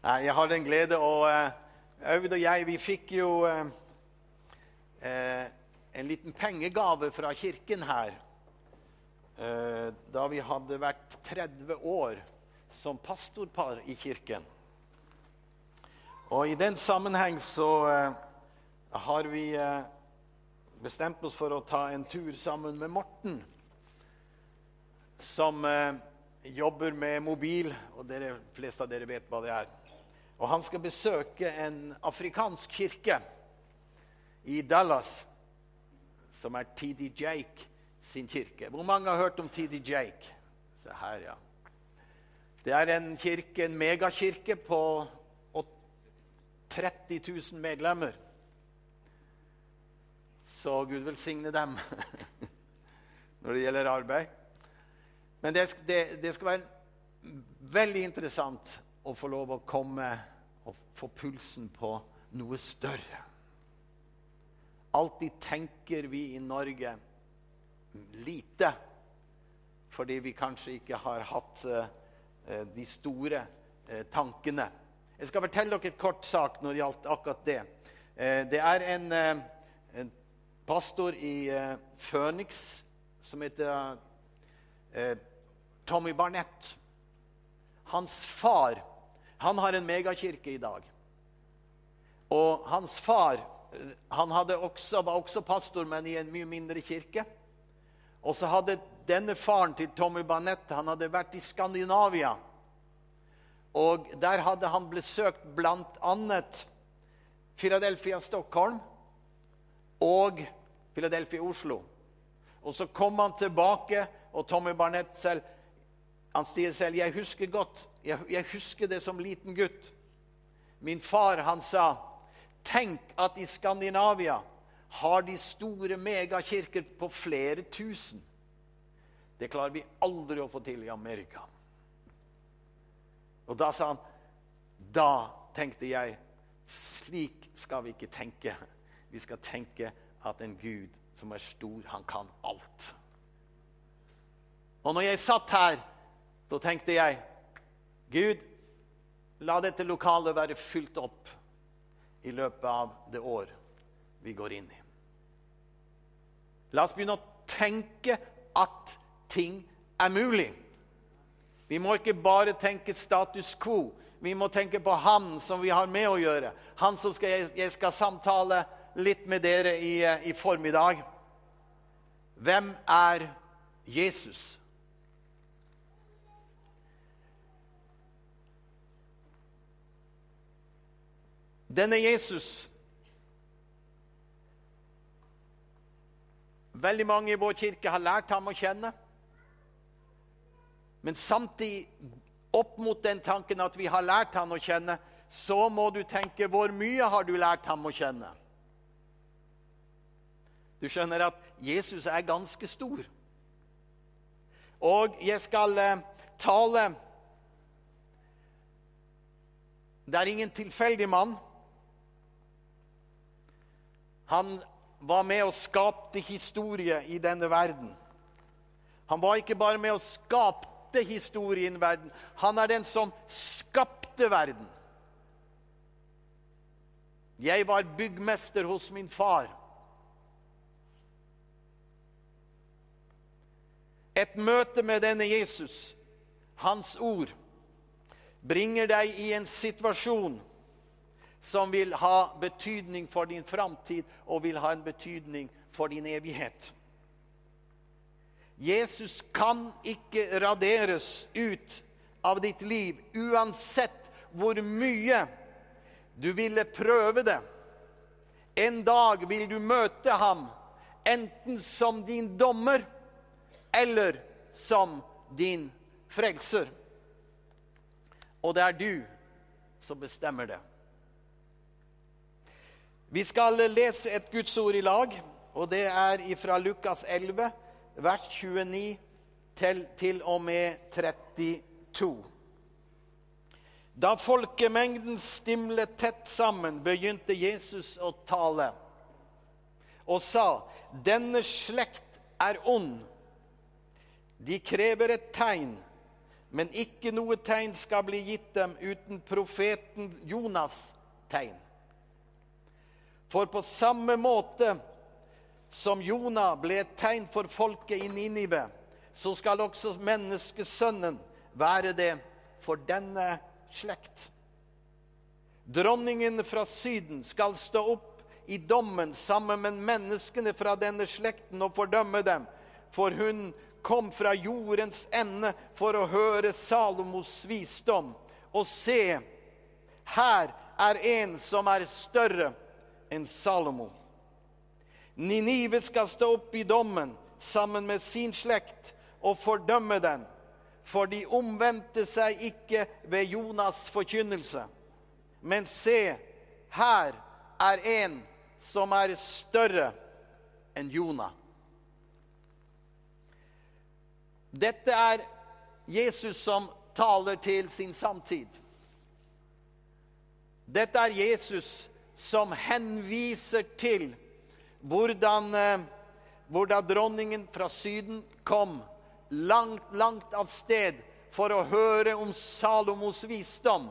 Jeg har den glede eh, Aud og jeg vi fikk jo eh, eh, en liten pengegave fra kirken her eh, da vi hadde vært 30 år som pastorpar i kirken. Og i den sammenheng så eh, har vi eh, bestemt oss for å ta en tur sammen med Morten, som eh, jobber med mobil, og dere fleste av dere vet hva det er. Og han skal besøke en afrikansk kirke i Dallas, som er TD Jake sin kirke. Hvor mange har hørt om TD Jake? Se her, ja. Det er en kirke, en megakirke på 30 000 medlemmer. Så Gud velsigne dem når det gjelder arbeid. Men det, det, det skal være veldig interessant å få lov å komme og få pulsen på noe større. Alltid tenker vi i Norge lite fordi vi kanskje ikke har hatt eh, de store eh, tankene. Jeg skal fortelle dere et kort sak når det gjaldt akkurat det. Eh, det er en, en pastor i Phoenix som heter Tommy Barnett. Hans far han har en megakirke i dag. Og hans far han også, var også pastor, men i en mye mindre kirke. Og så hadde denne faren til Tommy Barnett han hadde vært i Skandinavia. Og der hadde han besøkt bl.a. Philadelphia, Stockholm og Philadelphia, Oslo. Og så kom han tilbake, og Tommy Barnett selv han sier selv jeg husker godt, jeg, jeg husker det som liten gutt. Min far han sa tenk at i Skandinavia har de store megakirker på flere tusen. Det klarer vi aldri å få til i Amerika. Og da sa han Da tenkte jeg slik skal vi ikke tenke. Vi skal tenke at en Gud som er stor, han kan alt. Og når jeg satt her da tenkte jeg Gud, la dette lokalet være fylt opp i løpet av det år vi går inn i. La oss begynne å tenke at ting er mulig. Vi må ikke bare tenke status quo. Vi må tenke på han som vi har med å gjøre. Han som skal, jeg skal samtale litt med dere i, i formiddag. Hvem er Jesus? Denne Jesus Veldig mange i vår kirke har lært ham å kjenne. Men samtidig, opp mot den tanken at vi har lært ham å kjenne, så må du tenke hvor mye har du lært ham å kjenne? Du skjønner at Jesus er ganske stor. Og jeg skal eh, tale Det er ingen tilfeldig mann. Han var med og skapte historie i denne verden. Han var ikke bare med og skapte historien i verden. Han er den som skapte verden. Jeg var byggmester hos min far. Et møte med denne Jesus, hans ord, bringer deg i en situasjon som vil ha betydning for din framtid og vil ha en betydning for din evighet. Jesus kan ikke raderes ut av ditt liv, uansett hvor mye du ville prøve det. En dag vil du møte ham, enten som din dommer eller som din frelser. Og det er du som bestemmer det. Vi skal lese et Guds ord i lag, og det er fra Lukas 11, vers 29 til, til og med 32. Da folkemengden stimlet tett sammen, begynte Jesus å tale og sa, 'Denne slekt er ond. De krever et tegn, Men ikke noe tegn skal bli gitt dem uten profeten Jonas' tegn. For på samme måte som Jonah ble et tegn for folket i Ninive, så skal også menneskesønnen være det for denne slekt. Dronningen fra Syden skal stå opp i dommen sammen med menneskene fra denne slekten og fordømme dem, for hun kom fra jordens ende for å høre Salomos visdom. Og se, her er en som er større enn Salomo. Ninive skal stå opp i dommen sammen med sin slekt og fordømme den, for de omvendte seg ikke ved Jonas' forkynnelse. Men se, her er en som er større enn Jonah. Dette er Jesus som taler til sin samtid. Dette er Jesus som henviser til hvordan, eh, hvordan dronningen fra Syden kom langt, langt av sted for å høre om Salomos visdom.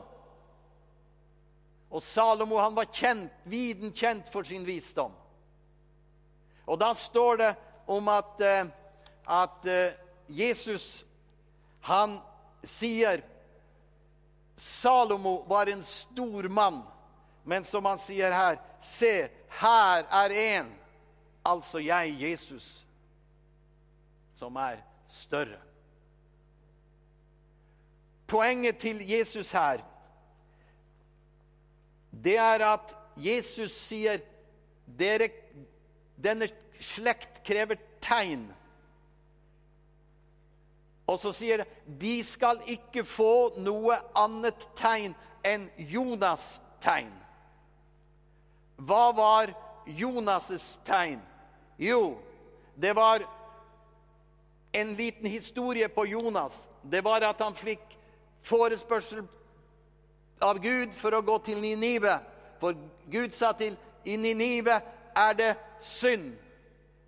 Og Salomo han var kjent, viden kjent for sin visdom. Og da står det om at, eh, at eh, Jesus han sier Salomo var en stor mann. Men som han sier her Se, her er en, altså jeg, Jesus, som er større. Poenget til Jesus her, det er at Jesus sier dere, denne slekt krever tegn. Og så sier de skal ikke få noe annet tegn enn Jonas' tegn. Hva var Jonas' tegn? Jo, det var en liten historie på Jonas. Det var at han fikk forespørsel av Gud for å gå til Ninive. For Gud sa til i Ninive er det synd.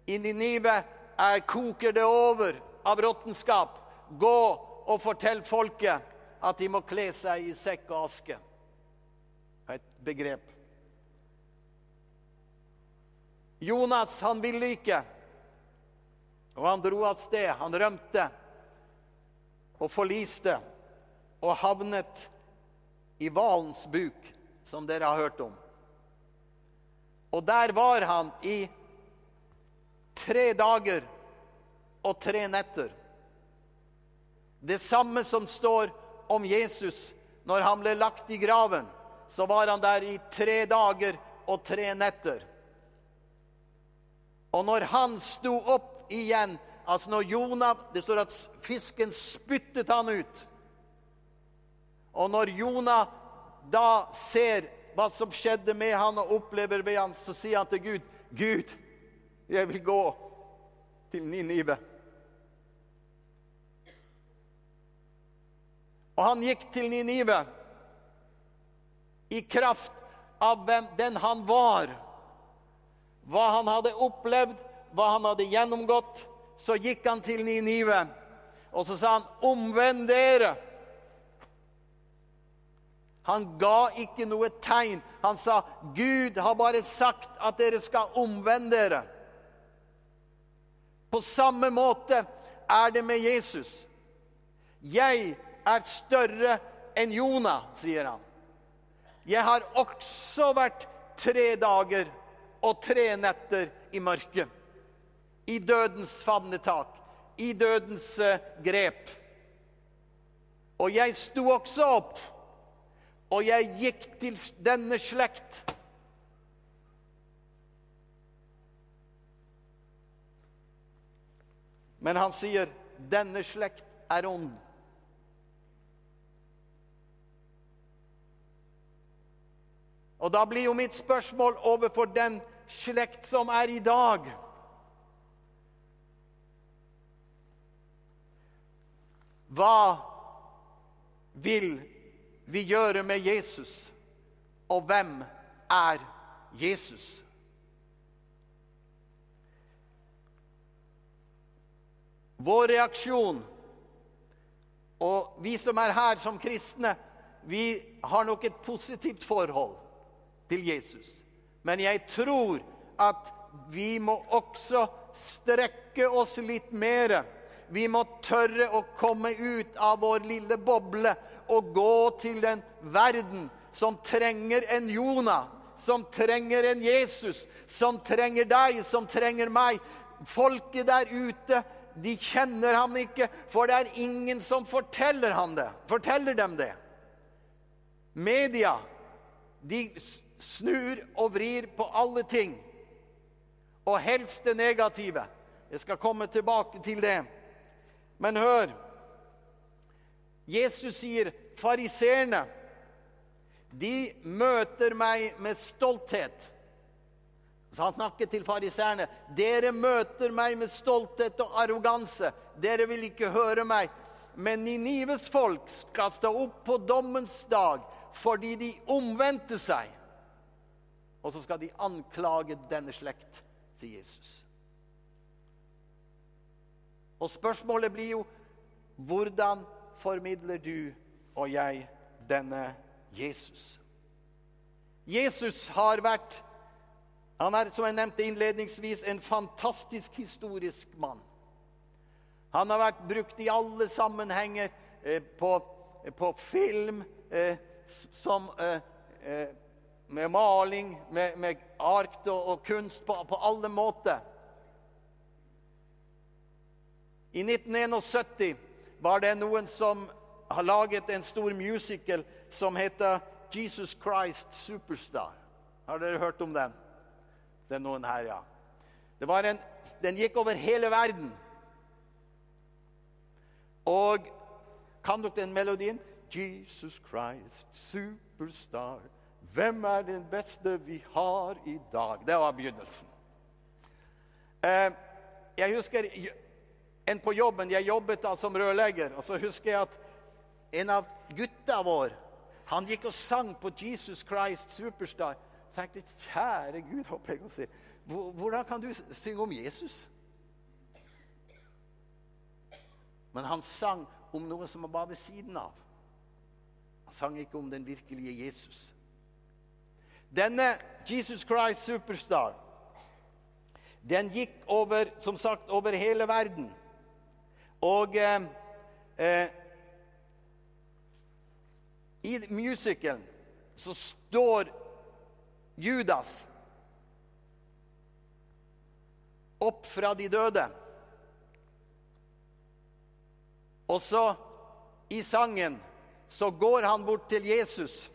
I Ninive er, koker det over av råttenskap. Gå og fortell folket at de må kle seg i sekk og aske. Et begrep. Jonas, han ville ikke. Og han dro av sted. Han rømte og forliste og havnet i hvalens buk, som dere har hørt om. Og der var han i tre dager og tre netter. Det samme som står om Jesus når han ble lagt i graven. Så var han der i tre dager og tre netter. Og når han sto opp igjen Altså når Jonah Det står at fisken spyttet han ut. Og når Jonah da ser hva som skjedde med han og opplever ved han, så sier han til Gud, 'Gud, jeg vil gå til Ninive.' Og han gikk til Ninive i kraft av hvem den han var hva han hadde opplevd, hva han hadde gjennomgått, så gikk han til Ninive. Og så sa han, 'Omvend dere'. Han ga ikke noe tegn. Han sa, 'Gud har bare sagt at dere skal omvende dere'. På samme måte er det med Jesus. 'Jeg er større enn Jonah', sier han. 'Jeg har også vært tre dager og tre netter i mørket. I dødens favnetak, i dødens uh, grep. Og jeg sto også opp, og jeg gikk til denne slekt. Men han sier, 'Denne slekt er ond'. Og da blir jo mitt spørsmål overfor den slekt som er i dag. Hva vil vi gjøre med Jesus, og hvem er Jesus? Vår reaksjon Og vi som er her som kristne, vi har nok et positivt forhold til Jesus. Men jeg tror at vi må også strekke oss litt mer. Vi må tørre å komme ut av vår lille boble og gå til den verden som trenger en Jonah, som trenger en Jesus, som trenger deg, som trenger meg. Folket der ute, de kjenner ham ikke, for det er ingen som forteller, ham det, forteller dem det. Media de snur og vrir på alle ting, og helst det negative. Jeg skal komme tilbake til det. Men hør Jesus sier fariseerne de møter meg med stolthet. Så han snakket til fariseerne. Dere møter meg med stolthet og arroganse. Dere vil ikke høre meg. Men Ninives folk skal stå opp på dommens dag fordi de omvendte seg. Og så skal de anklage denne slekt, sier Jesus. Og spørsmålet blir jo hvordan formidler du og jeg denne Jesus? Jesus har vært han er, som jeg nevnte innledningsvis, en fantastisk historisk mann. Han har vært brukt i alle sammenhenger eh, på, på, film, eh, som, eh, eh med maling, med, med ark og, og kunst, på, på, alle måter. I 1971 var det noen som har laget en stor musical som heter 'Jesus Christ Superstar'. Har dere hørt om den? Det er noen her, ja. En, den gikk over hele verden. Og kan dere den melodien? Jesus Christ, superstar. Hvem er den beste vi har i dag? Det var begynnelsen. Eh, jeg husker en på jobben. Jeg jobbet da som rørlegger. Og så husker jeg at en av gutta våre han gikk og sang på 'Jesus Christ Superstar'. Jeg tenkte, kjære Gud, håper jeg å si. Hvordan kan du synge om Jesus? Men han sang om noe som var ved siden av. Han sang ikke om den virkelige Jesus. Denne Jesus Christ Superstar den gikk over, som sagt, over hele verden. Og eh, eh, i musicalen så står Judas opp fra de døde. Og så, i sangen, så går han bort til Jesus,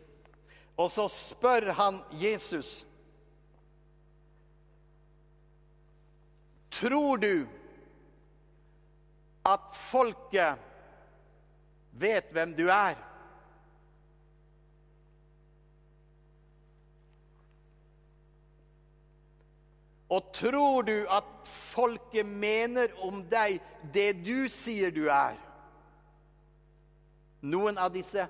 og så spør han Jesus Tror du at folket vet hvem du er? Og tror du at folket mener om deg det du sier du er? Noen av disse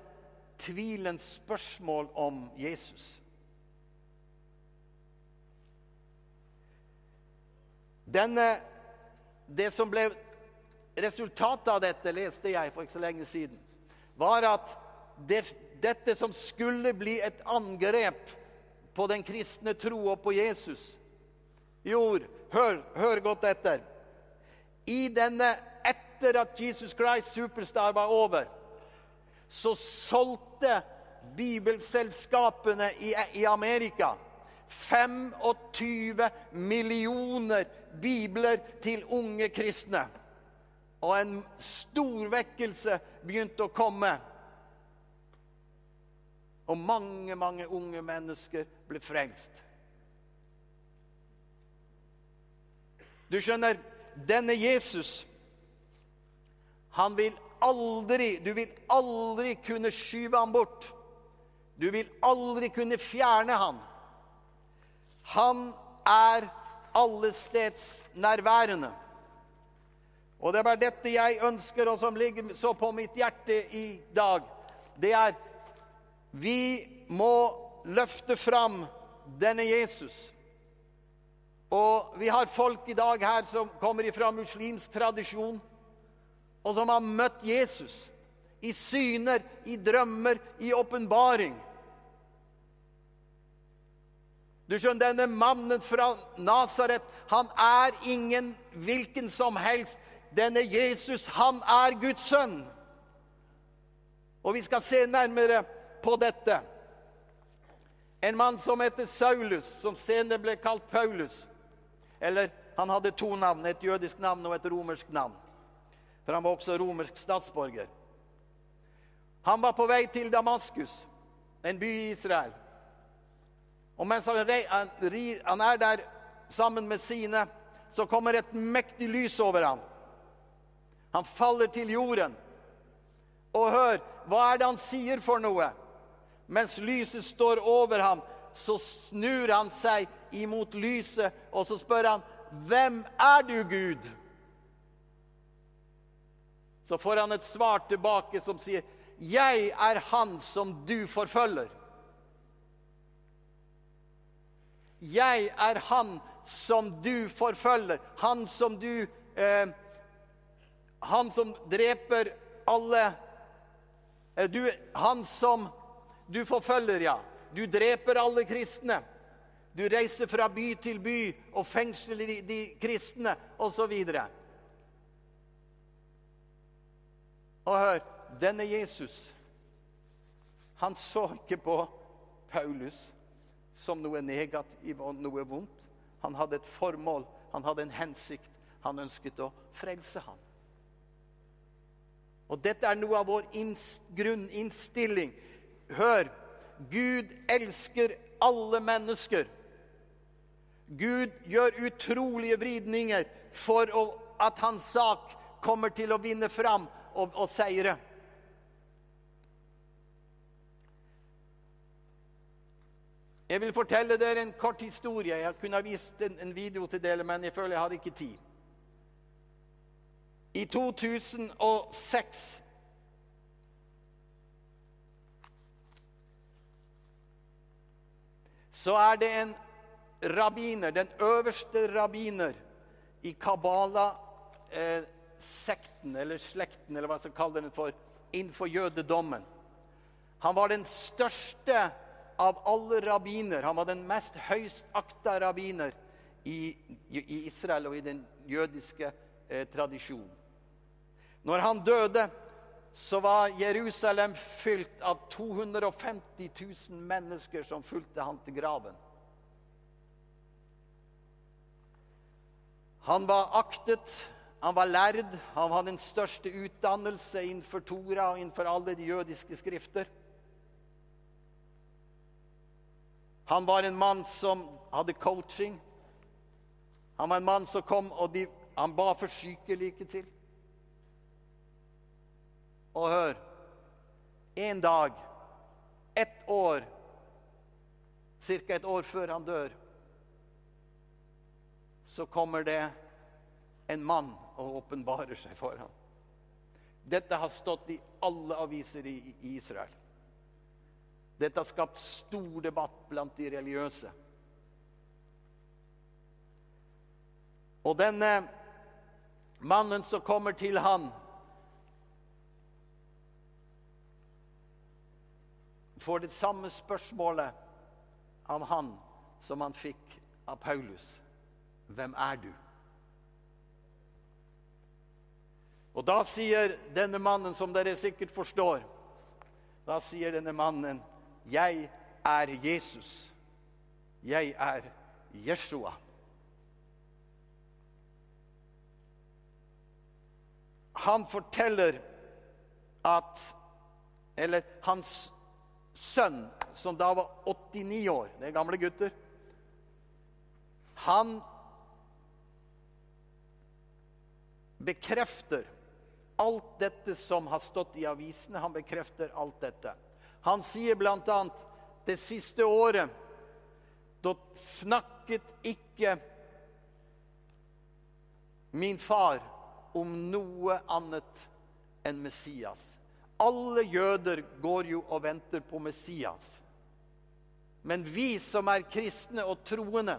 tvilens spørsmål om Jesus. Denne, det som ble resultatet av dette, leste jeg for ikke så lenge siden, var at det, dette som skulle bli et angrep på den kristne tro og på Jesus, gjorde Hør, hør godt etter. I denne, etter at Jesus Christ Superstar var over, så solgte bibelselskapene i, i Amerika 25 millioner bibler til unge kristne. Og en stor vekkelse begynte å komme. Og mange, mange unge mennesker ble frelst. Du skjønner, denne Jesus han vil aldri, Du vil aldri kunne skyve ham bort. Du vil aldri kunne fjerne ham. Han er allestedsnærværende. Og det er bare dette jeg ønsker, og som ligger så på mitt hjerte i dag. Det er vi må løfte fram denne Jesus. Og vi har folk i dag her som kommer fra muslimsk tradisjon, og som har møtt Jesus i syner, i drømmer, i åpenbaring. Du skjønner, denne mannen fra Nasaret, han er ingen hvilken som helst. Denne Jesus, han er Guds sønn. Og vi skal se nærmere på dette. En mann som heter Saulus, som senere ble kalt Paulus. Eller han hadde to navn, et jødisk navn og et romersk navn. For han var også romersk statsborger. Han var på vei til Damaskus, en by i Israel. Og mens han, han er der sammen med sine, så kommer et mektig lys over ham. Han faller til jorden. Og hør, hva er det han sier for noe? Mens lyset står over ham, så snur han seg imot lyset, og så spør han, 'Hvem er du, Gud?' Så får han et svar tilbake som sier, 'Jeg er han som du forfølger.' Jeg er han som du forfølger, han som du eh, Han som dreper alle eh, du, Han som du forfølger, ja. Du dreper alle kristne. Du reiser fra by til by og fengsler de, kristne, osv. Og, hør denne Jesus, han så ikke på Paulus som noe negativt og noe vondt. Han hadde et formål, han hadde en hensikt. Han ønsket å frelse ham. Og dette er noe av vår grunninnstilling. Hør! Gud elsker alle mennesker. Gud gjør utrolige vridninger for at hans sak kommer til å vinne fram og, og seire. Jeg vil fortelle dere en kort historie. Jeg kunne ha vist en, en video til dere, men jeg føler jeg har ikke tid. I 2006 så er det en rabbiner, den øverste rabbiner i Kabala-sekten, eh, eller slekten, eller hva jeg skal kalle den for, innenfor jødedommen. Han var den største av alle rabbiner. Han var den mest høyst akta rabbiner i, i, Israel og i den jødiske eh, tradisjonen. Når han døde, så var Jerusalem fylt av 250 000 mennesker som fulgte han til graven. Han var aktet, han var lærd, han hadde den største utdannelse innenfor Tora og innenfor alle de jødiske skrifter. Han var en mann som hadde coaching. Han var en mann som kom, og de, han ba for syke like til. Og hør En dag, ett år, ca. et år før han dør, så kommer det en mann og åpenbarer seg for ham. Dette har stått i alle aviser i Israel. Dette har skapt stor debatt blant de religiøse. Og denne mannen som kommer til han, får det samme spørsmålet av han som han fikk av Paulus. Hvem er du? Og da sier denne mannen, som dere sikkert forstår Da sier denne mannen 'Jeg er Jesus. Jeg er Jeshua'. Han forteller at Eller hans sønn, som da var 89 år Det er gamle gutter. Han bekrefter alt dette som har stått i avisene. Han bekrefter alt dette. Han sier bl.a.: Det siste året da snakket ikke min far om noe annet enn Messias. Alle jøder går jo og venter på Messias. Men vi som er kristne og troende,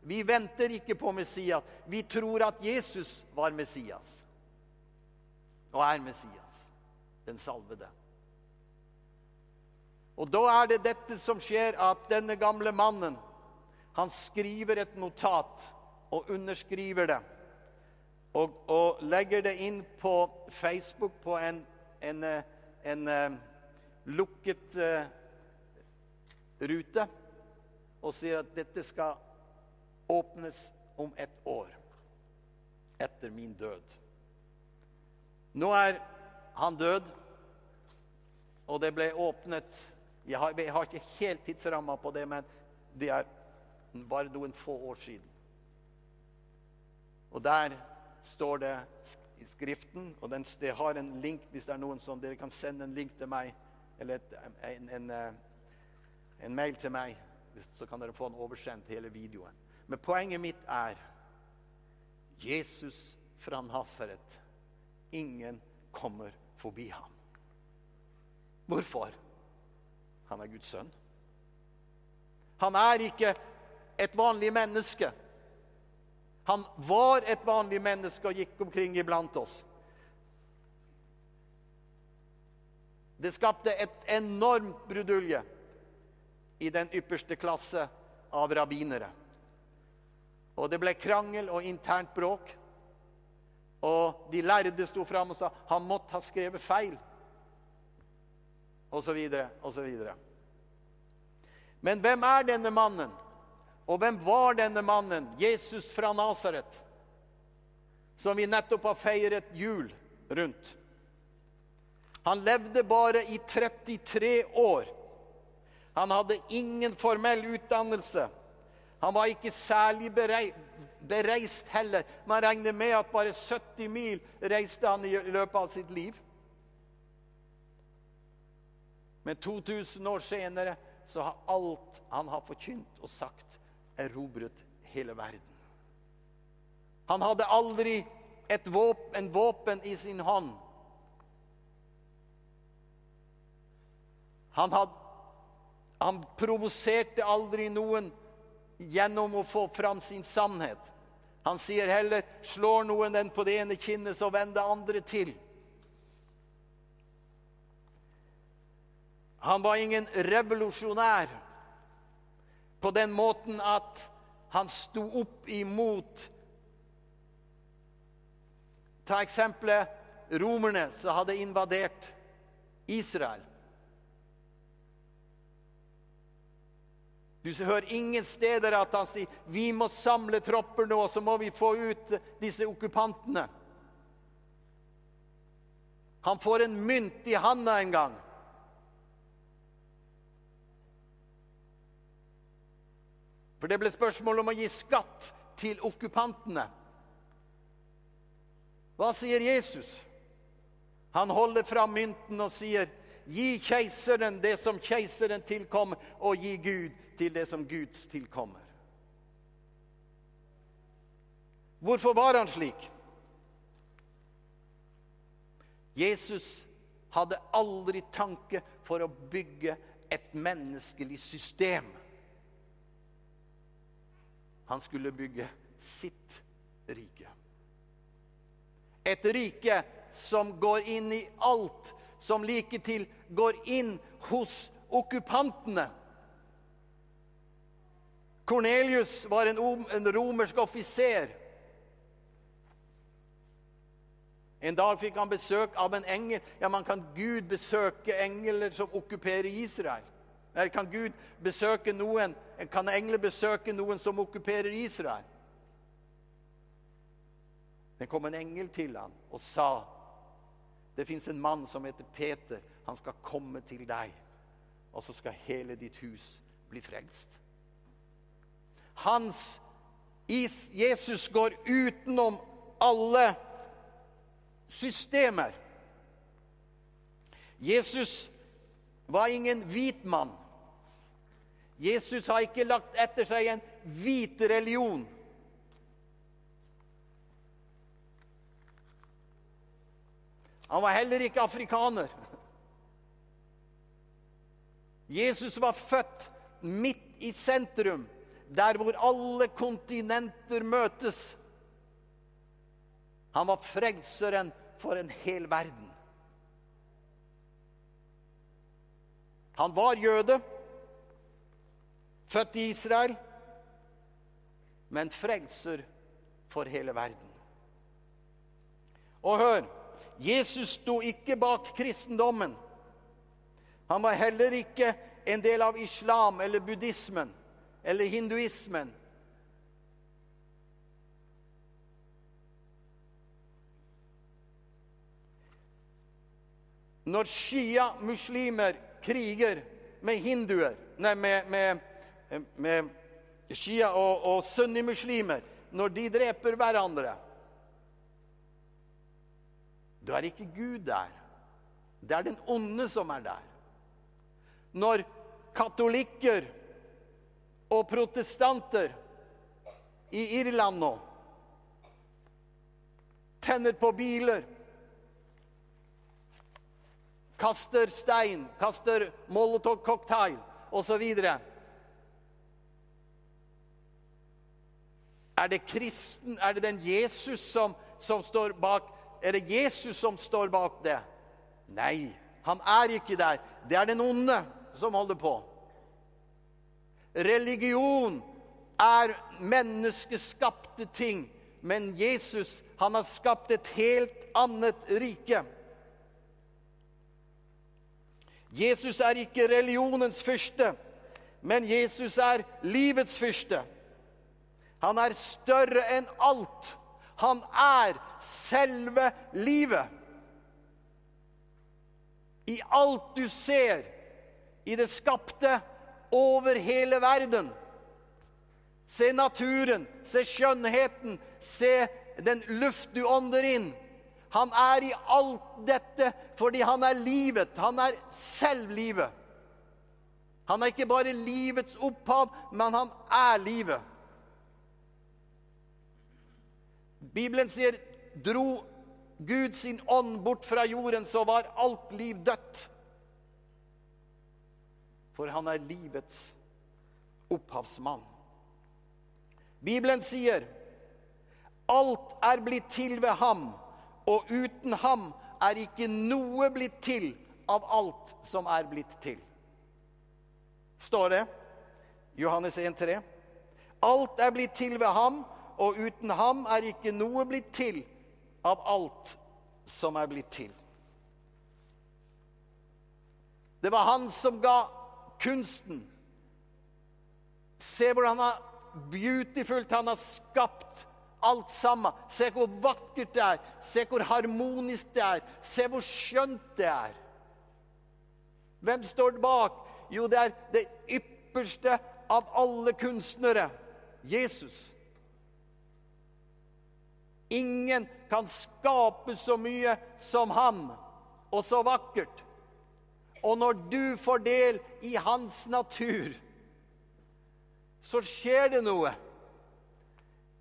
vi venter ikke på Messias. Vi tror at Jesus var Messias og er Messias. den salvede. Og da er det dette som skjer, at denne gamle mannen han skriver et notat og underskriver det. Og, og legger det inn på Facebook på en, en, en, en lukket uh, rute. Og sier at dette skal åpnes om et år etter min død. Nå er han død, og det ble åpnet Jeg har, jeg har ikke helt tidsramma på det, men det er bare noen få år siden. Og der står det i Skriften, og den, det har en link hvis det er noen som Dere kan sende en link til meg, eller et, en, en, eh, en, mail til meg, så kan dere få den oversendt hele videoen. Men poenget mitt er Jesus fra Nasaret. Ingen kommer forbi ham. Hvorfor? Han er Guds sønn. Han er ikke et vanlig menneske. Han var et vanlig menneske og gikk omkring iblant oss. Det skapte et enormt brudulje i den ypperste klasse av rabbinere. Og det ble krangel og internt bråk. Og de lærde sto fram og sa han måtte ha skrevet feil. Og så videre, og så videre. Men hvem er denne mannen? Og hvem var denne mannen, Jesus fra Nasaret, som vi nettopp har feiret jul rundt? Han levde bare i 33 år. Han hadde ingen formell utdannelse. Han var ikke særlig bereist heller. Man regner med at bare 70 mil reiste han i løpet av sitt liv. Men 2000 år senere så har alt han har forkynt og sagt, erobret hele verden. Han hadde aldri et våpen, en våpen i sin hånd. Han, had, han provoserte aldri noen gjennom å få fram sin sannhet. Han sier heller 'slår noen den på det ene kinnet, så vend det andre til'. Han var ingen revolusjonær på den måten at han sto opp imot Ta eksempelet romerne som hadde invadert Israel. Du hører ingen steder at han sier vi må samle tropper nå, så må vi få ut disse okkupantene. Han får en mynt i handa en gang. For det ble spørsmål om å gi skatt til okkupantene. Hva sier Jesus? Han holder fram mynten og sier, 'Gi keiseren det som keiseren tilkommer, og gi Gud til det som Guds tilkommer. Hvorfor var han slik? Jesus hadde aldri tanke for å bygge et menneskelig system. Han skulle bygge sitt rike. Et rike som går inn i alt, som like til går inn hos okkupantene. Kornelius var en, en romersk offiser. En dag fikk han besøk av en engel. Ja, man Kan Gud besøke engler som okkuperer Israel? Eller kan Gud besøke noen, kan engler besøke noen som okkuperer Israel? Det kom en engel til ham og sa det fins en mann som heter Peter. Han skal komme til deg, og så skal hele ditt hus bli frelst. Hans Jesus går utenom alle systemer. Jesus var ingen hvit mann. Jesus har ikke lagt etter seg en hvit religion. Han var heller ikke afrikaner. Jesus var født midt i sentrum der hvor alle kontinenter møtes. Han var frelseren for en hel verden. Han var jøde, født i Israel, men frelser for hele verden. Og hør Jesus sto ikke bak kristendommen. Han var heller ikke en del av islam eller buddhismen eller hinduismen. Når shia-muslimer kriger med hinduer Nei, med, med, med shia- og, og sunnimuslimer Når de dreper hverandre Da er ikke Gud der. Det er den onde som er der. Når katolikker og protestanter i Irland nå tenner på biler kaster stein, kaster molotov-cocktail osv. Er det kristen, er det den Jesus som, som står bak Er det Jesus som står bak det? Nei, han er ikke der. Det er den onde som holder på. Religion er menneskeskapte ting, men Jesus han har skapt et helt annet rike. Jesus er ikke religionens fyrste, men Jesus er livets fyrste. Han er større enn alt. Han er selve livet. I alt du ser, i det skapte, over hele verden. Se naturen, se skjønnheten, se den luft du ånder inn. Han er i alt dette fordi han er livet. Han er selv livet. Han er ikke bare livets opphav, men han er livet. Bibelen sier dro Gud sin ånd bort fra jorden, så var alt liv dødt. For han er livets opphavsmann. Bibelen sier alt er blitt til ved ham og uten ham er ikke noe blitt til av alt som er blitt til. Står det. Johannes 1, 3. Alt er blitt til ved ham, og uten ham er ikke noe blitt til av alt som er blitt til. Det var han som ga kunsten. Se hvordan han har beautifullt han har skapt alt sammen. Se hvor vakkert det er. Se hvor harmonisk det er. Se hvor skjønt det er. Hvem står bak? Jo, det er det ypperste av alle kunstnere Jesus. Ingen kan skape så mye som han, og så vakkert. Og når du får del i hans natur, så skjer det noe.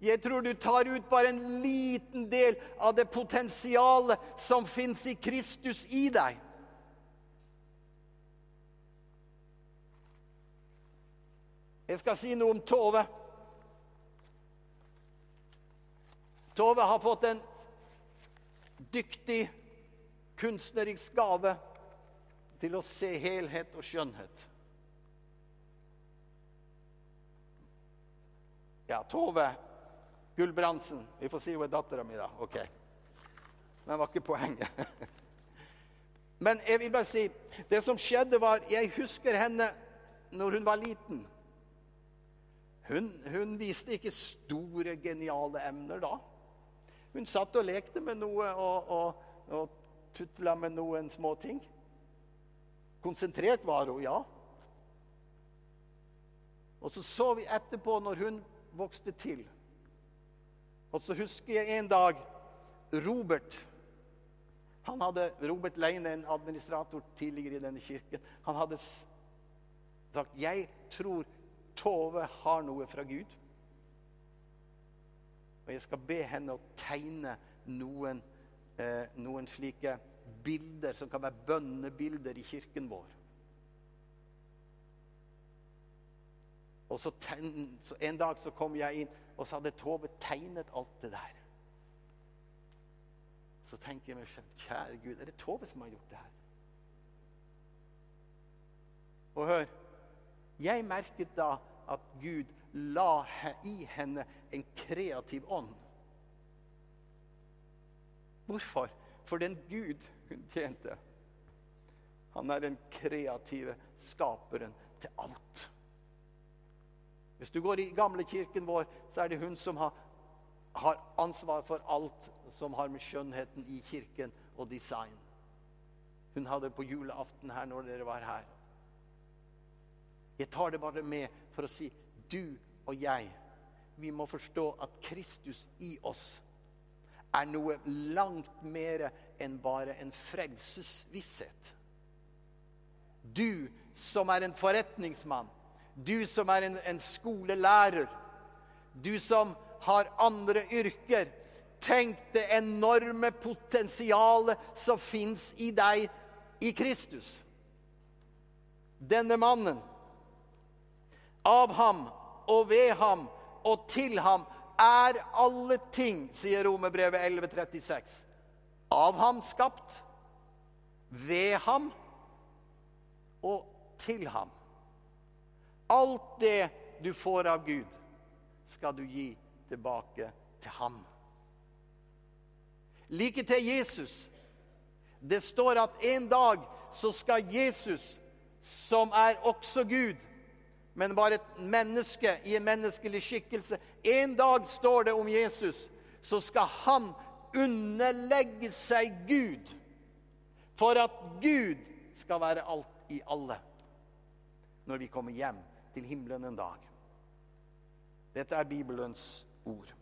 Jeg tror du tar ut bare en liten del av det potensialet som fins i Kristus i deg. Jeg skal si noe om Tove. Tove har fått en dyktig kunstnerisk gave til å se helhet og skjønnhet. Ja, Tove Gulbrandsen. Vi får si hun er dattera mi, da. Ok. Men det var ikke poenget. Men jeg vil bare si Det som skjedde, var Jeg husker henne når hun var liten. Hun, hun viste ikke store, geniale emner da. Hun satt og lekte med noe og, og, og tutla med noen små ting. Konsentrert var hun, ja. Og så så vi etterpå, når hun vokste til og så husker jeg en dag Robert han hadde, Robert Leine, en administrator tidligere i denne kirken, han hadde sagt jeg tror Tove har noe fra Gud. Og jeg skal be henne å tegne noen, eh, noen slike bilder som kan være bønnebilder i kirken vår. Og så, tegn, så En dag så kom jeg inn, og så hadde Tove tegnet alt det der. Så tenker jeg meg selv, kjære Gud, er det Tove som har gjort det her? Og hør Jeg merket da at Gud la i henne en kreativ ånd. Hvorfor? For den Gud hun tjente, han er den kreative skaperen til alt. Hvis du går i gamle kirken vår, så er det hun som har, har ansvar for alt som har med skjønnheten i kirken og design. Hun hadde på julaften her når dere var her. Jeg tar det bare med for å si du og jeg, vi må forstå at Kristus i oss er noe langt mer enn bare en frelsesvisshet. Du som er en forretningsmann, du som er en, en skolelærer, du som har andre yrker. Tenk det enorme potensialet som fins i deg i Kristus. Denne mannen, av ham og ved ham og til ham er alle ting, sier Romerbrevet 11,36. Av ham skapt, ved ham og til ham. Alt det du får av Gud, skal du gi tilbake til ham. Like til Jesus. Det står at en dag så skal Jesus, som er også Gud, men bare et menneske i en menneskelig skikkelse En dag står det om Jesus, så skal han underlegge seg Gud. For at Gud skal være alt i alle når vi kommer hjem til himmelen en dag. Dette er Bibelens ord.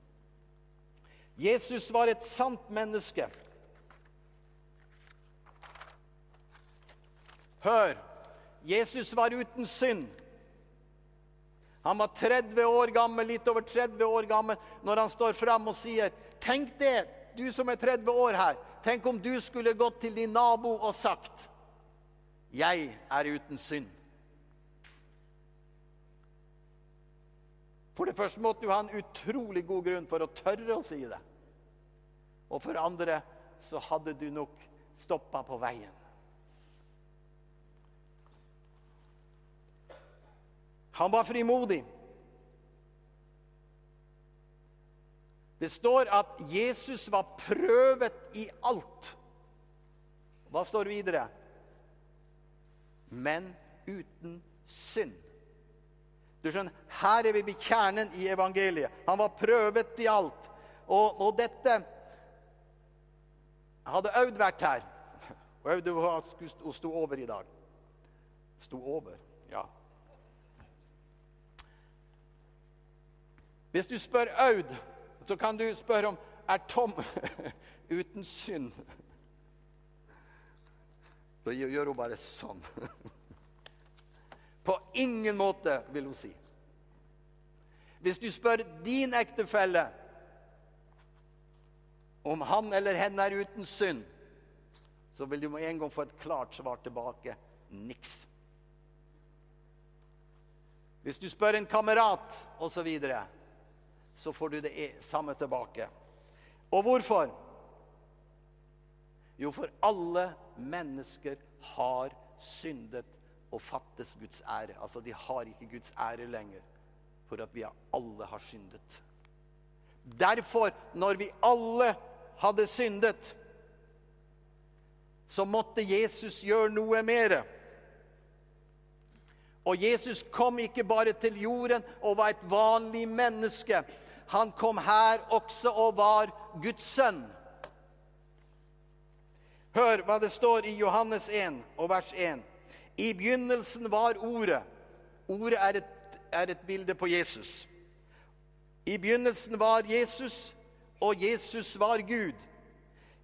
Jesus var et sant menneske. Hør! Jesus var uten synd. Han var 30 år gammel, litt over 30 år gammel når han står fram og sier Tenk det, du som er 30 år her. Tenk om du skulle gått til din nabo og sagt Jeg er uten synd. For det første måtte du ha en utrolig god grunn for å tørre å si det. Og for andre så hadde du nok stoppa på veien. Han var frimodig. Det står at Jesus var prøvet i alt. Hva står videre? Men uten synd. Du skjønner, Her er vi ved kjernen i evangeliet. Han var prøvet i alt. Og, og dette Hadde Aud vært her og Aud sto over i dag Sto over, ja. Hvis du spør Aud, så kan du spørre om er Tom uten synd. Da gjør hun bare sånn. På ingen måte, vil hun si. Hvis du spør din ektefelle om han eller henne er uten synd, så vil du med en gang få et klart svar tilbake niks. Hvis du spør en kamerat osv., så, får du det samme tilbake. Og hvorfor? Jo, for alle mennesker har syndet og fattes Guds ære. Altså, de har ikke Guds ære lenger, for at vi alle har syndet. Derfor, når vi alle hadde syndet, så måtte Jesus gjøre noe mer. Og Jesus kom ikke bare til jorden og var et vanlig menneske. Han kom her også og var Guds sønn. Hør hva det står i Johannes 1 og vers 1. I begynnelsen var Ordet. Ordet er et, er et bilde på Jesus. I begynnelsen var Jesus, og Jesus var Gud.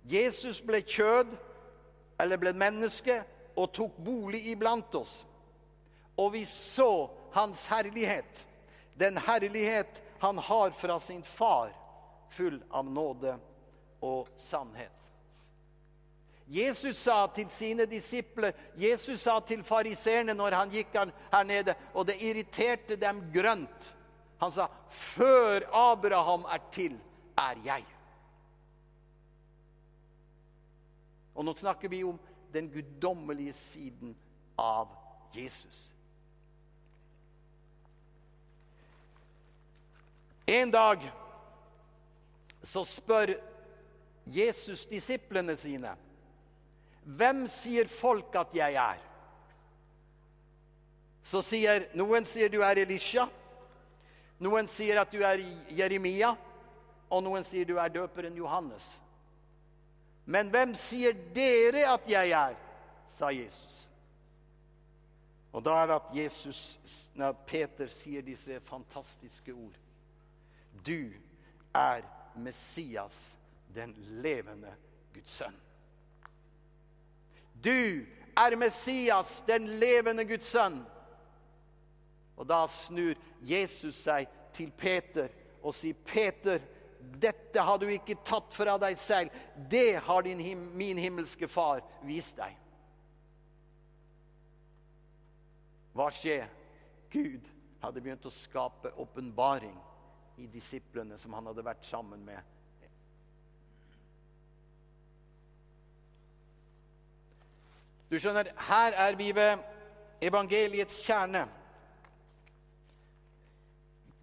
Jesus ble kjød, eller ble menneske, og tok bolig iblant oss. Og vi så hans herlighet, den herlighet han har fra sin far, full av nåde og sannhet. Jesus sa til sine disipler, Jesus sa til fariseerne når han gikk her nede, og det irriterte dem grønt. Han sa, 'Før Abraham er til, er jeg'. Og nå snakker vi om den guddommelige siden av Jesus. En dag så spør Jesus disiplene sine hvem sier folk at jeg er? Så sier noen sier du er Elisha, noen sier at du er Jeremia, og noen sier du er døperen Johannes. Men hvem sier dere at jeg er? sa Jesus. Og da er det at Jesus, at Peter sier disse fantastiske ord. Du er Messias, den levende Guds sønn. Du er Messias, den levende Guds sønn. Og da snur Jesus seg til Peter og sier, 'Peter, dette har du ikke tatt fra deg selv. Det har din, min himmelske Far vist deg.' Hva skjer? Gud hadde begynt å skape åpenbaring i disiplene som han hadde vært sammen med. Du skjønner, her er vi ved evangeliets kjerne.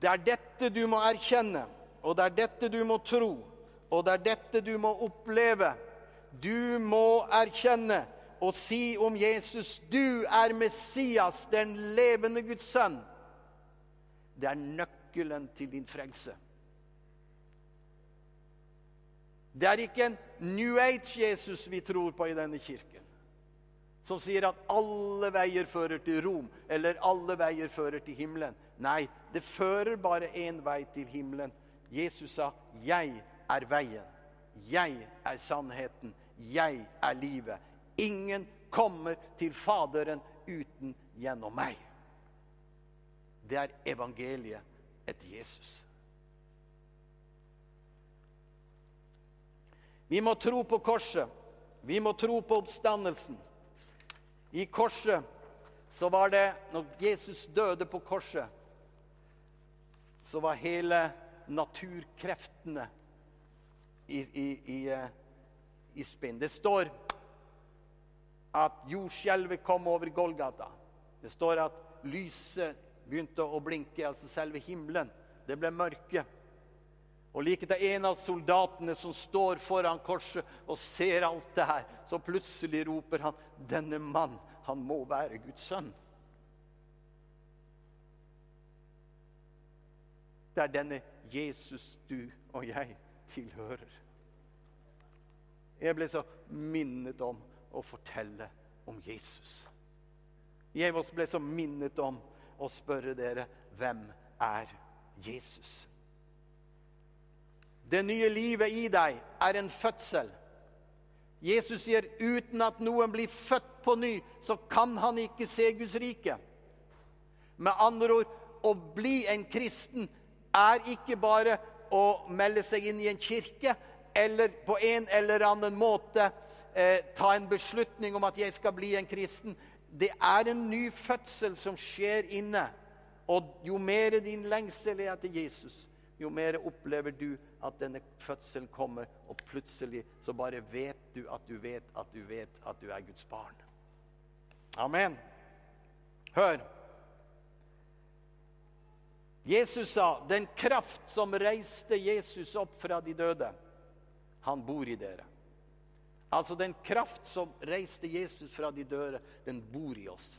Det er dette du må erkjenne, og det er dette du må tro, og det er dette du må oppleve. Du må erkjenne og si om Jesus, 'Du er Messias, den levende Guds sønn'. Det er nøkkelen til din frelse. Det er ikke en New Age-Jesus vi tror på i denne kirken, som sier at alle veier fører til Rom, eller alle veier fører til himmelen. Nei, det fører bare én vei til himmelen. Jesus sa, 'Jeg er veien. Jeg er sannheten. Jeg er livet.' Ingen kommer til Faderen uten gjennom meg. Det er evangeliet etter Jesus. Vi må tro på korset. Vi må tro på oppstandelsen. I korset så var det Når Jesus døde på korset, så var hele naturkreftene i, i, i, eh, i spinn. Det står at jordskjelvet kom over Golgata. Det står at lyset begynte å blinke, altså selve himmelen. Det ble mørke. Og like til en av soldatene som står foran korset og ser alt det her, så plutselig roper han, 'Denne mann, han må være Guds sønn'. Det er denne Jesus du og jeg tilhører. Jeg ble så minnet om å fortelle om Jesus. Jeg ble så minnet om å spørre dere hvem er Jesus? Det nye livet i deg er en fødsel. Jesus sier uten at noen blir født på ny, så kan han ikke se Guds rike. Med andre ord, å bli en kristen er ikke bare å melde seg inn i en kirke eller på en eller annen måte eh, ta en beslutning om at jeg skal bli en kristen. Det er en ny fødsel som skjer inne. Og jo mer din lengsel er etter Jesus, jo mer opplever du at denne fødselen kommer, og plutselig så bare vet du at du vet at du vet at du er Guds barn. Amen. Hør. Jesus sa, 'Den kraft som reiste Jesus opp fra de døde, han bor i dere.' Altså den kraft som reiste Jesus fra de døde, den bor i oss.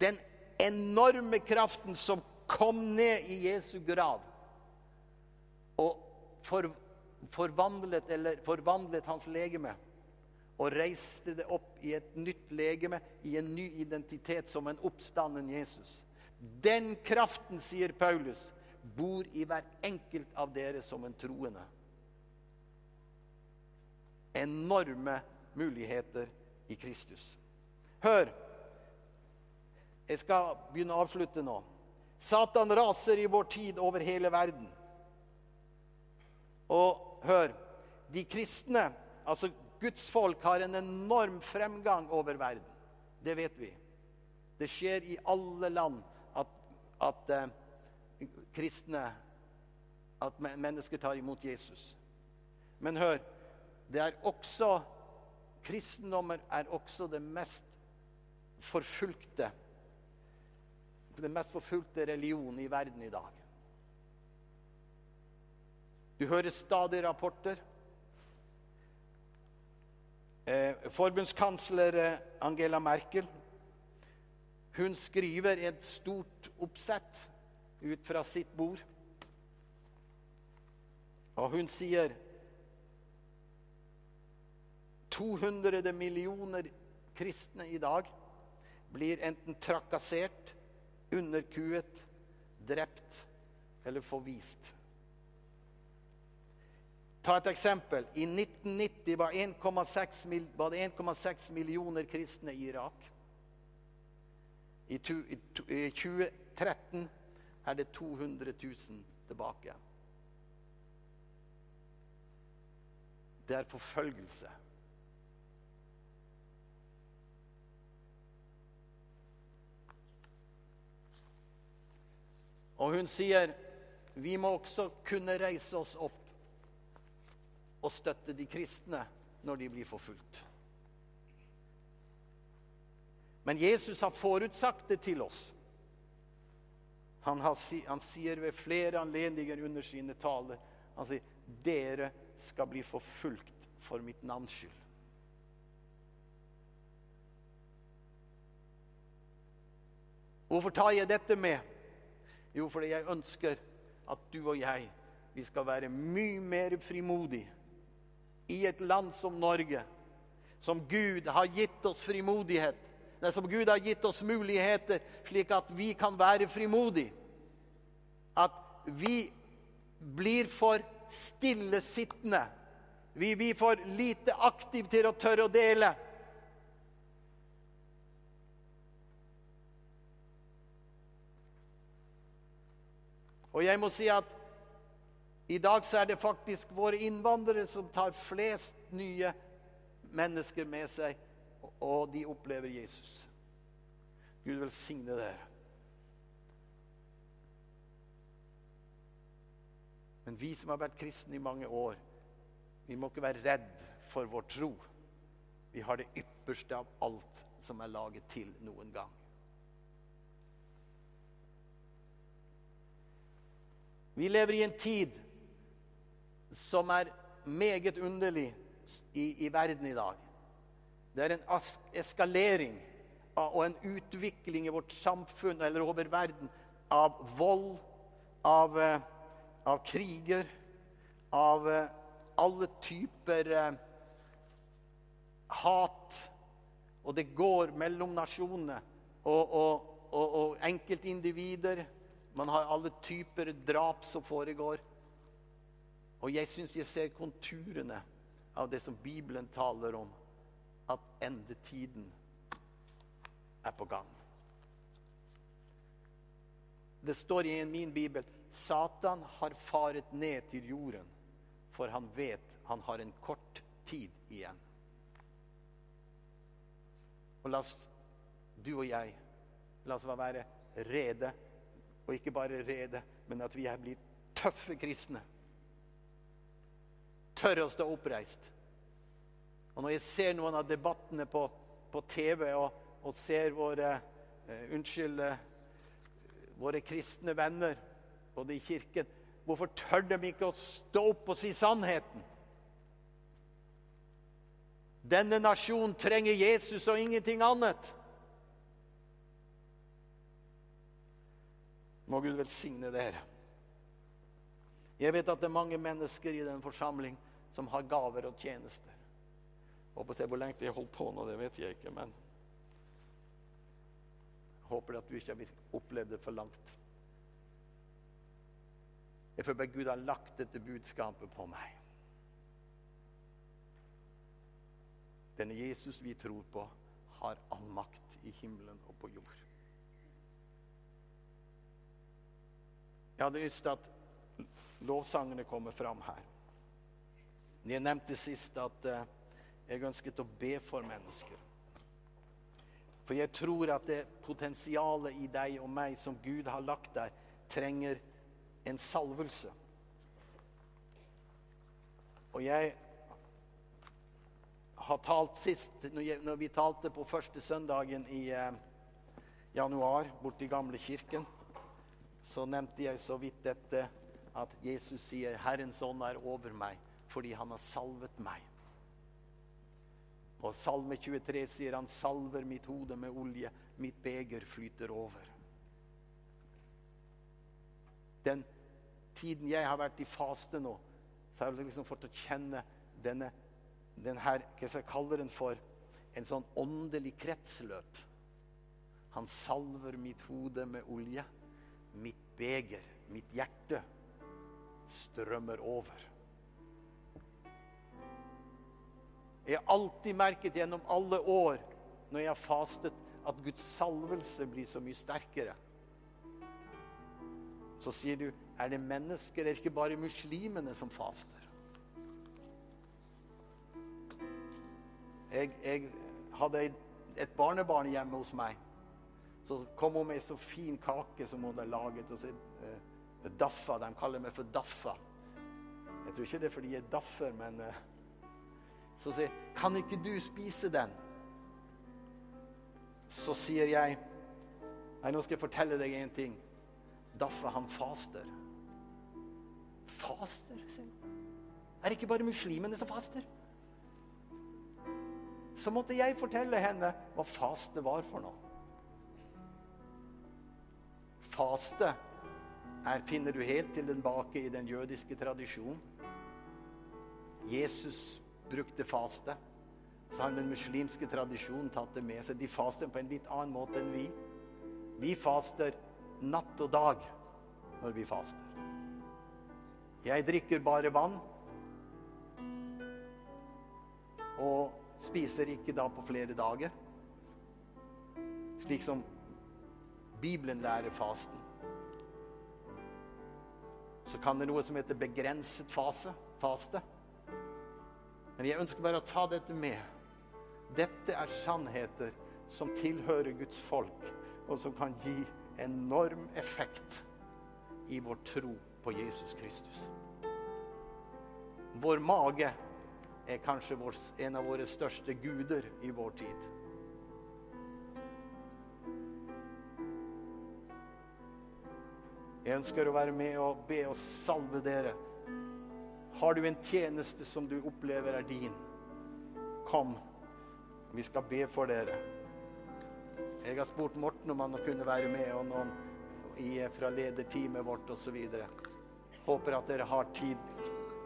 Den enorme kraften som kom ned i Jesu grav og for, forvandlet, forvandlet hans legeme og reiste det opp i et nytt legeme, i en ny identitet, som en oppstanden Jesus. Den kraften, sier Paulus, bor i hver enkelt av dere som en troende enorme muligheter i Kristus. Hør! Jeg skal begynne å avslutte nå. Satan raser i vår tid over hele verden. Og hør De kristne, altså Guds folk, har en enorm fremgang over verden. Det vet vi. Det skjer i alle land at, at uh, kristne At mennesker tar imot Jesus. Men hør det er også Kristendommen er også det mest forfulgte Den mest forfulgte religionen i verden i dag. Du hører stadig rapporter. Eh, forbundskansler eh, Angela Merkel hun skriver et stort oppsett ut fra sitt bord. Og hun sier 200 millioner kristne i dag blir enten trakassert, underkuet, drept eller forvist. Ta et eksempel. I 1990 var, 1,6 var det 1,6 millioner kristne i Irak. I 2013 er det 200 000 tilbake. Det er forfølgelse. Og hun sier vi må også kunne reise oss opp og støtte de kristne når de blir forfulgt. Men Jesus har forutsagt det til oss. Han, har, han sier ved flere anledninger under sine taler han sier, dere skal bli forfulgt for mitt navns skyld. Hvorfor tar jeg dette med? Jo, fordi jeg ønsker at du og jeg vi skal være mye mer frimodige i et land som Norge, som Gud har gitt oss frimodighet, nei, som Gud har gitt oss muligheter, slik at vi kan være frimodige. At vi blir for stillesittende. Vi blir for lite aktive til å tørre å dele. Og jeg må si at i dag så er det faktisk våre innvandrere som tar flest nye mennesker med seg, og de opplever Jesus. Gud velsigne dere. Men vi som har vært kristne i mange år, vi må ikke være redd for vår tro. Vi har det ypperste av alt som er laget til noen gang. Vi lever i en tid som er meget underlig i, i verden i dag. Det er en eskalering og en utvikling i vårt samfunn eller over verden av vold, av, eh, av kriger, av eh, alle typer eh, hat. Og det går mellom nasjonene og, og, og, og enkeltindivider. Man har alle typer drap som foregår. Og jeg syns jeg ser konturene av det som Bibelen taler om, at endetiden er på gang. Det står i min bibel Satan har faret ned til jorden, for han vet han har en kort tid igjen. Og la oss, du og jeg, la oss være rede og ikke bare rede, men at vi er blitt tøffe kristne. Tørre å stå oppreist. Og når jeg ser noen av debattene på, på TV og, og, ser våre uh, Unnskyld uh, våre kristne venner, både i kirken Hvorfor tør de ikke å stå opp og si sannheten? Denne nasjonen trenger Jesus og ingenting annet. Må Gud velsigne dere. Jeg vet at det er mange mennesker i den forsamling som har gaver og tjenester. Håper se hvor lenge de har holdt på nå, det vet jeg ikke, men håper at du ikke har opplevd det for langt. Jeg føler at Gud har lagt dette budskapet på meg. Denne Jesus vi tror på, har all makt i himmelen og på jord. Jeg hadde lyst til at lovsangene kommer fram her. Jeg nevnte sist at eh, jeg ønsket å be for mennesker. For jeg tror at det potensialet i deg og meg som Gud har lagt der, trenger en salvelse. Og jeg har talt sist, når vi talte på første søndagen i eh, januar borte i gamle kirken så nevnte jeg så vidt dette at Jesus sier 'Herrens ånd er over meg' fordi han har salvet meg. Og Salme 23 sier han 'salver mitt hode med olje, mitt beger flyter over'. Den tiden jeg har vært i faste nå, så har jeg liksom fått å kjenne denne, denne her, hva skal jeg kalle den for, en sånn åndelig kretsløp. Han salver mitt hode med olje. Mitt beger, mitt hjerte, strømmer over. Jeg har alltid merket gjennom alle år når jeg har fastet, at Guds salvelse blir så mye sterkere. Så sier du er det mennesker, er det ikke bare muslimene som faster? Jeg, jeg hadde et barnebarn hjemme hos meg. Så kom hun med en så fin kake som hun hadde laget. og så, eh, Daffa. De kaller meg for Daffa. Jeg tror ikke det er fordi jeg er daffer, men eh, Så sier Kan ikke du spise den? Så sier jeg Nei, nå skal jeg fortelle deg en ting. Daffa, han faster. Faster? sier Er det ikke bare muslimene som faster? Så måtte jeg fortelle henne hva faste var for noe. Faste her finner du helt tilbake i den jødiske tradisjonen. Jesus brukte faste. Så har den muslimske tradisjonen tatt det med seg. De faster på en litt annen måte enn vi. Vi faster natt og dag når vi faster. Jeg drikker bare vann. Og spiser ikke da på flere dager. Slik som Bibelen lærer fasten. Så kan det noe som heter begrenset fase, faste. Men jeg ønsker bare å ta dette med. Dette er sannheter som tilhører Guds folk, og som kan gi enorm effekt i vår tro på Jesus Kristus. Vår mage er kanskje en av våre største guder i vår tid. Jeg ønsker å være med og be og salve dere. Har du en tjeneste som du opplever er din, kom. Vi skal be for dere. Jeg har spurt Morten om han kunne være med, og noen fra lederteamet vårt osv. Håper at dere har tid.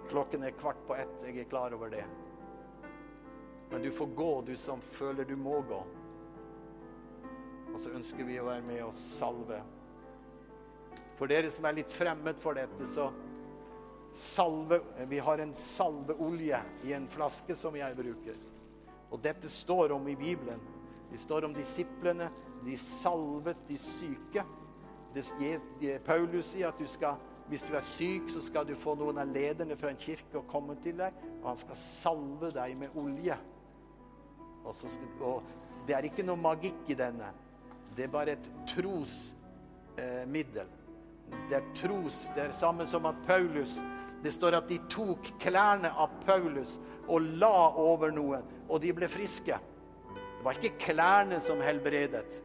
Klokken er kvart på ett. Jeg er klar over det. Men du får gå, du som føler du må gå. Og så ønsker vi å være med og salve for dere som er litt fremmed for dette, så salve Vi har en salveolje i en flaske som jeg bruker. Og dette står om i Bibelen. Det står om disiplene. De salvet de syke. Paulus sier at du skal, hvis du er syk, så skal du få noen av lederne fra en kirke å komme til deg, og han skal salve deg med olje. Og, skal, og det er ikke noe magikk i denne. Det er bare et trosmiddel. Eh, det er tros. Det er samme som at Paulus Det står at de tok klærne av Paulus og la over noen, og de ble friske. Det var ikke klærne som helbredet,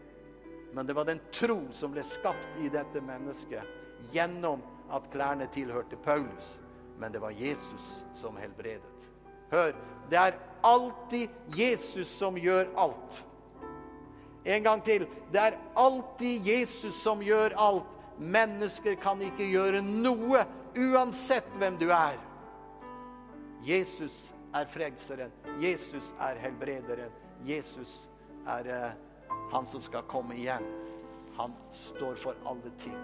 men det var den tro som ble skapt i dette mennesket gjennom at klærne tilhørte Paulus. Men det var Jesus som helbredet. Hør, det er alltid Jesus som gjør alt. En gang til. Det er alltid Jesus som gjør alt. Mennesker kan ikke gjøre noe, uansett hvem du er. Jesus er frelseren. Jesus er helbrederen. Jesus er uh, han som skal komme igjen. Han står for alle ting.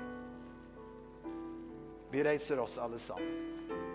Vi reiser oss alle sammen.